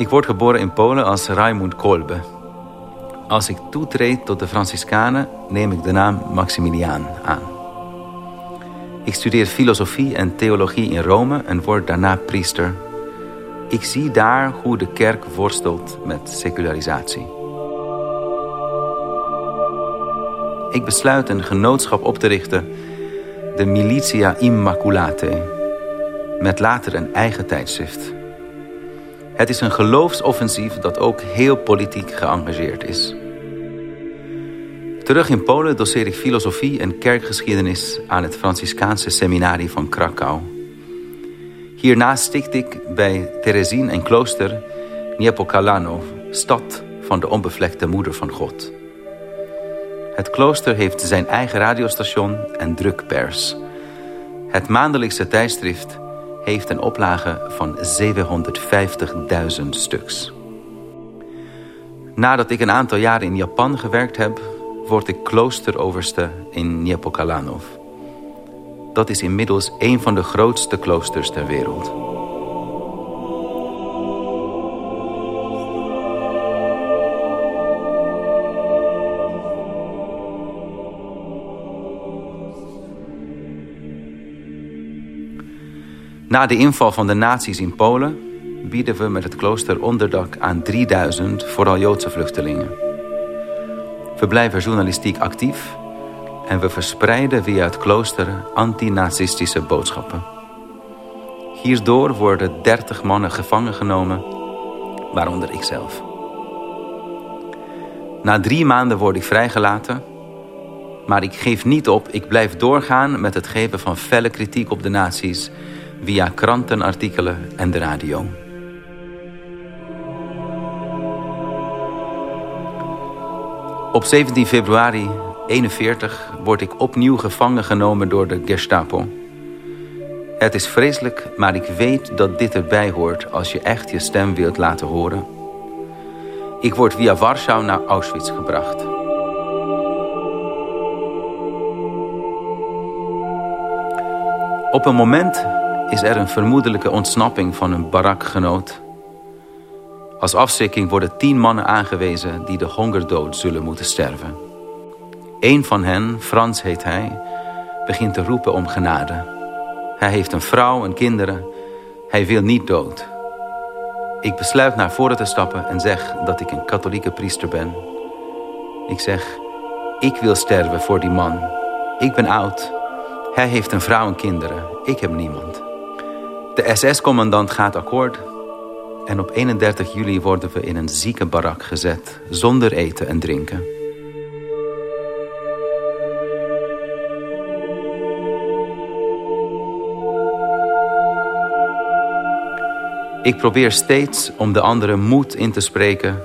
Ik word geboren in Polen als Raimund Kolbe. Als ik toetreed tot de Franciscanen, neem ik de naam Maximiliaan aan. Ik studeer filosofie en theologie in Rome en word daarna priester. Ik zie daar hoe de kerk worstelt met secularisatie. Ik besluit een genootschap op te richten, de Militia Immaculate, met later een eigen tijdschrift. Het is een geloofsoffensief dat ook heel politiek geëngageerd is. Terug in Polen doseer ik filosofie en kerkgeschiedenis aan het Franciscaanse seminarie van Krakau. Hierna sticht ik bij Teresien en klooster Niepokalano, stad van de onbevlekte moeder van God. Het klooster heeft zijn eigen radiostation en drukpers. Het maandelijkse tijdschrift heeft een oplage van 750.000 stuks. Nadat ik een aantal jaren in Japan gewerkt heb, word ik kloosteroverste in Niepokalanov. Dat is inmiddels een van de grootste kloosters ter wereld. Na de inval van de nazi's in Polen bieden we met het klooster onderdak aan 3000 vooral Joodse vluchtelingen. We blijven journalistiek actief en we verspreiden via het klooster antinazistische boodschappen. Hierdoor worden 30 mannen gevangen genomen, waaronder ikzelf. Na drie maanden word ik vrijgelaten, maar ik geef niet op. Ik blijf doorgaan met het geven van felle kritiek op de nazi's via krantenartikelen en de radio. Op 17 februari 41 word ik opnieuw gevangen genomen door de Gestapo. Het is vreselijk, maar ik weet dat dit erbij hoort als je echt je stem wilt laten horen. Ik word via Warschau naar Auschwitz gebracht. Op een moment is er een vermoedelijke ontsnapping van een barakgenoot. Als afschrikking worden tien mannen aangewezen die de hongerdood zullen moeten sterven. Een van hen, Frans heet hij, begint te roepen om genade. Hij heeft een vrouw en kinderen. Hij wil niet dood. Ik besluit naar voren te stappen en zeg dat ik een katholieke priester ben. Ik zeg, ik wil sterven voor die man. Ik ben oud. Hij heeft een vrouw en kinderen. Ik heb niemand. De SS-commandant gaat akkoord en op 31 juli worden we in een ziekenbarak gezet, zonder eten en drinken. Ik probeer steeds om de anderen moed in te spreken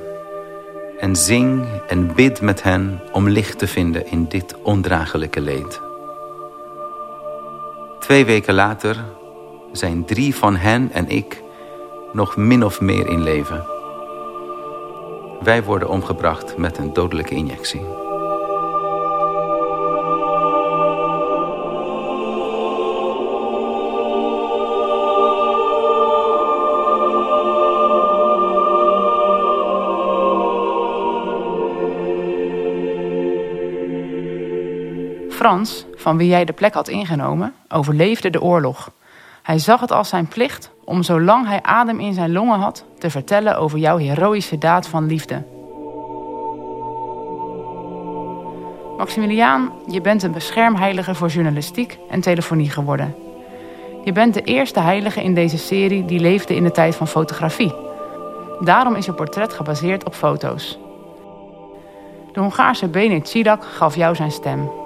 en zing en bid met hen om licht te vinden in dit ondraaglijke leed. Twee weken later zijn drie van hen en ik nog min of meer in leven. Wij worden omgebracht met een dodelijke injectie. Frans, van wie jij de plek had ingenomen, overleefde de oorlog. Hij zag het als zijn plicht om zolang hij adem in zijn longen had te vertellen over jouw heroïsche daad van liefde. Maximiliaan, je bent een beschermheilige voor journalistiek en telefonie geworden. Je bent de eerste heilige in deze serie die leefde in de tijd van fotografie. Daarom is je portret gebaseerd op foto's. De Hongaarse Benit Sidak gaf jou zijn stem.